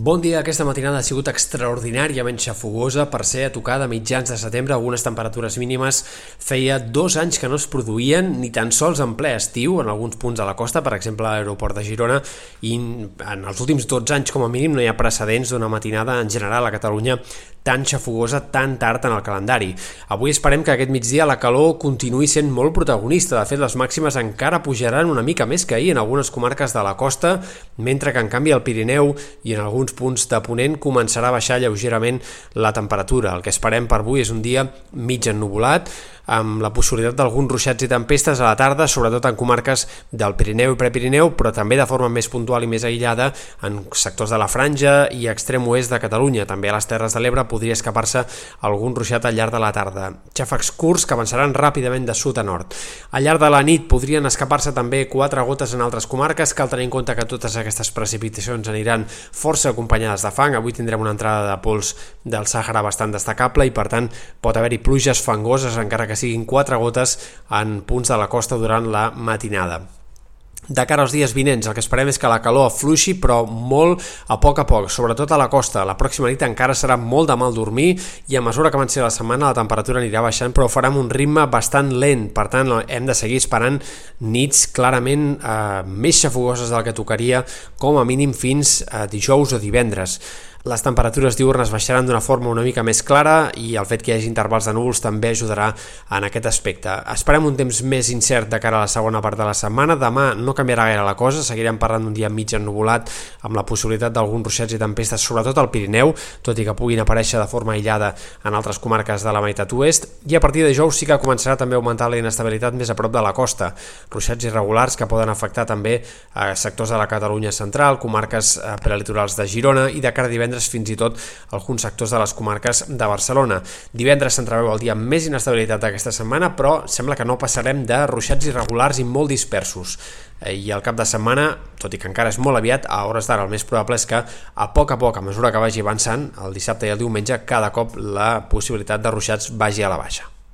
Bon dia, aquesta matinada ha sigut extraordinàriament xafogosa. Per ser a tocar de mitjans de setembre, algunes temperatures mínimes feia dos anys que no es produïen ni tan sols en ple estiu en alguns punts de la costa, per exemple a l'aeroport de Girona, i en els últims 12 anys com a mínim no hi ha precedents d'una matinada en general a Catalunya tan xafogosa tan tard en el calendari. Avui esperem que aquest migdia la calor continuï sent molt protagonista, de fet les màximes encara pujaran una mica més que ahir en algunes comarques de la costa, mentre que en canvi al Pirineu i en alguns punts de Ponent començarà a baixar lleugerament la temperatura. El que esperem per avui és un dia mig ennubulat, amb la possibilitat d'alguns ruixats i tempestes a la tarda, sobretot en comarques del Pirineu i Prepirineu, però també de forma més puntual i més aïllada en sectors de la Franja i extrem oest de Catalunya. També a les Terres de l'Ebre podria escapar-se algun ruixat al llarg de la tarda. Xàfecs curts que avançaran ràpidament de sud a nord. Al llarg de la nit podrien escapar-se també quatre gotes en altres comarques. Cal tenir en compte que totes aquestes precipitacions aniran força acompanyades de fang. Avui tindrem una entrada de pols del Sàhara bastant destacable i, per tant, pot haver-hi pluges fangoses, encara que siguin quatre gotes en punts de la costa durant la matinada. De cara als dies vinents, el que esperem és que la calor afluixi, però molt a poc a poc, sobretot a la costa. La pròxima nit encara serà molt de mal dormir i a mesura que avanci la setmana la temperatura anirà baixant, però farem un ritme bastant lent. Per tant, hem de seguir esperant nits clarament eh, més xafogoses del que tocaria, com a mínim fins a dijous o divendres. Les temperatures diurnes baixaran d'una forma una mica més clara i el fet que hi hagi intervals de núvols també ajudarà en aquest aspecte. Esperem un temps més incert de cara a la segona part de la setmana. Demà no canviarà gaire la cosa, seguirem parlant d'un dia mig ennubulat amb la possibilitat d'alguns ruixats i tempestes, sobretot al Pirineu, tot i que puguin aparèixer de forma aïllada en altres comarques de la meitat oest. I a partir de jous sí que començarà també a augmentar la inestabilitat més a prop de la costa. Ruixats irregulars que poden afectar també a sectors de la Catalunya central, comarques eh, prelitorals de Girona i de cara a divendres divendres fins i tot alguns sectors de les comarques de Barcelona. Divendres s'entreveu el dia amb més inestabilitat d'aquesta setmana, però sembla que no passarem de ruixats irregulars i molt dispersos. Eh, I al cap de setmana, tot i que encara és molt aviat, a hores d'ara el més probable és que a poc a poc, a mesura que vagi avançant, el dissabte i el diumenge, cada cop la possibilitat de ruixats vagi a la baixa.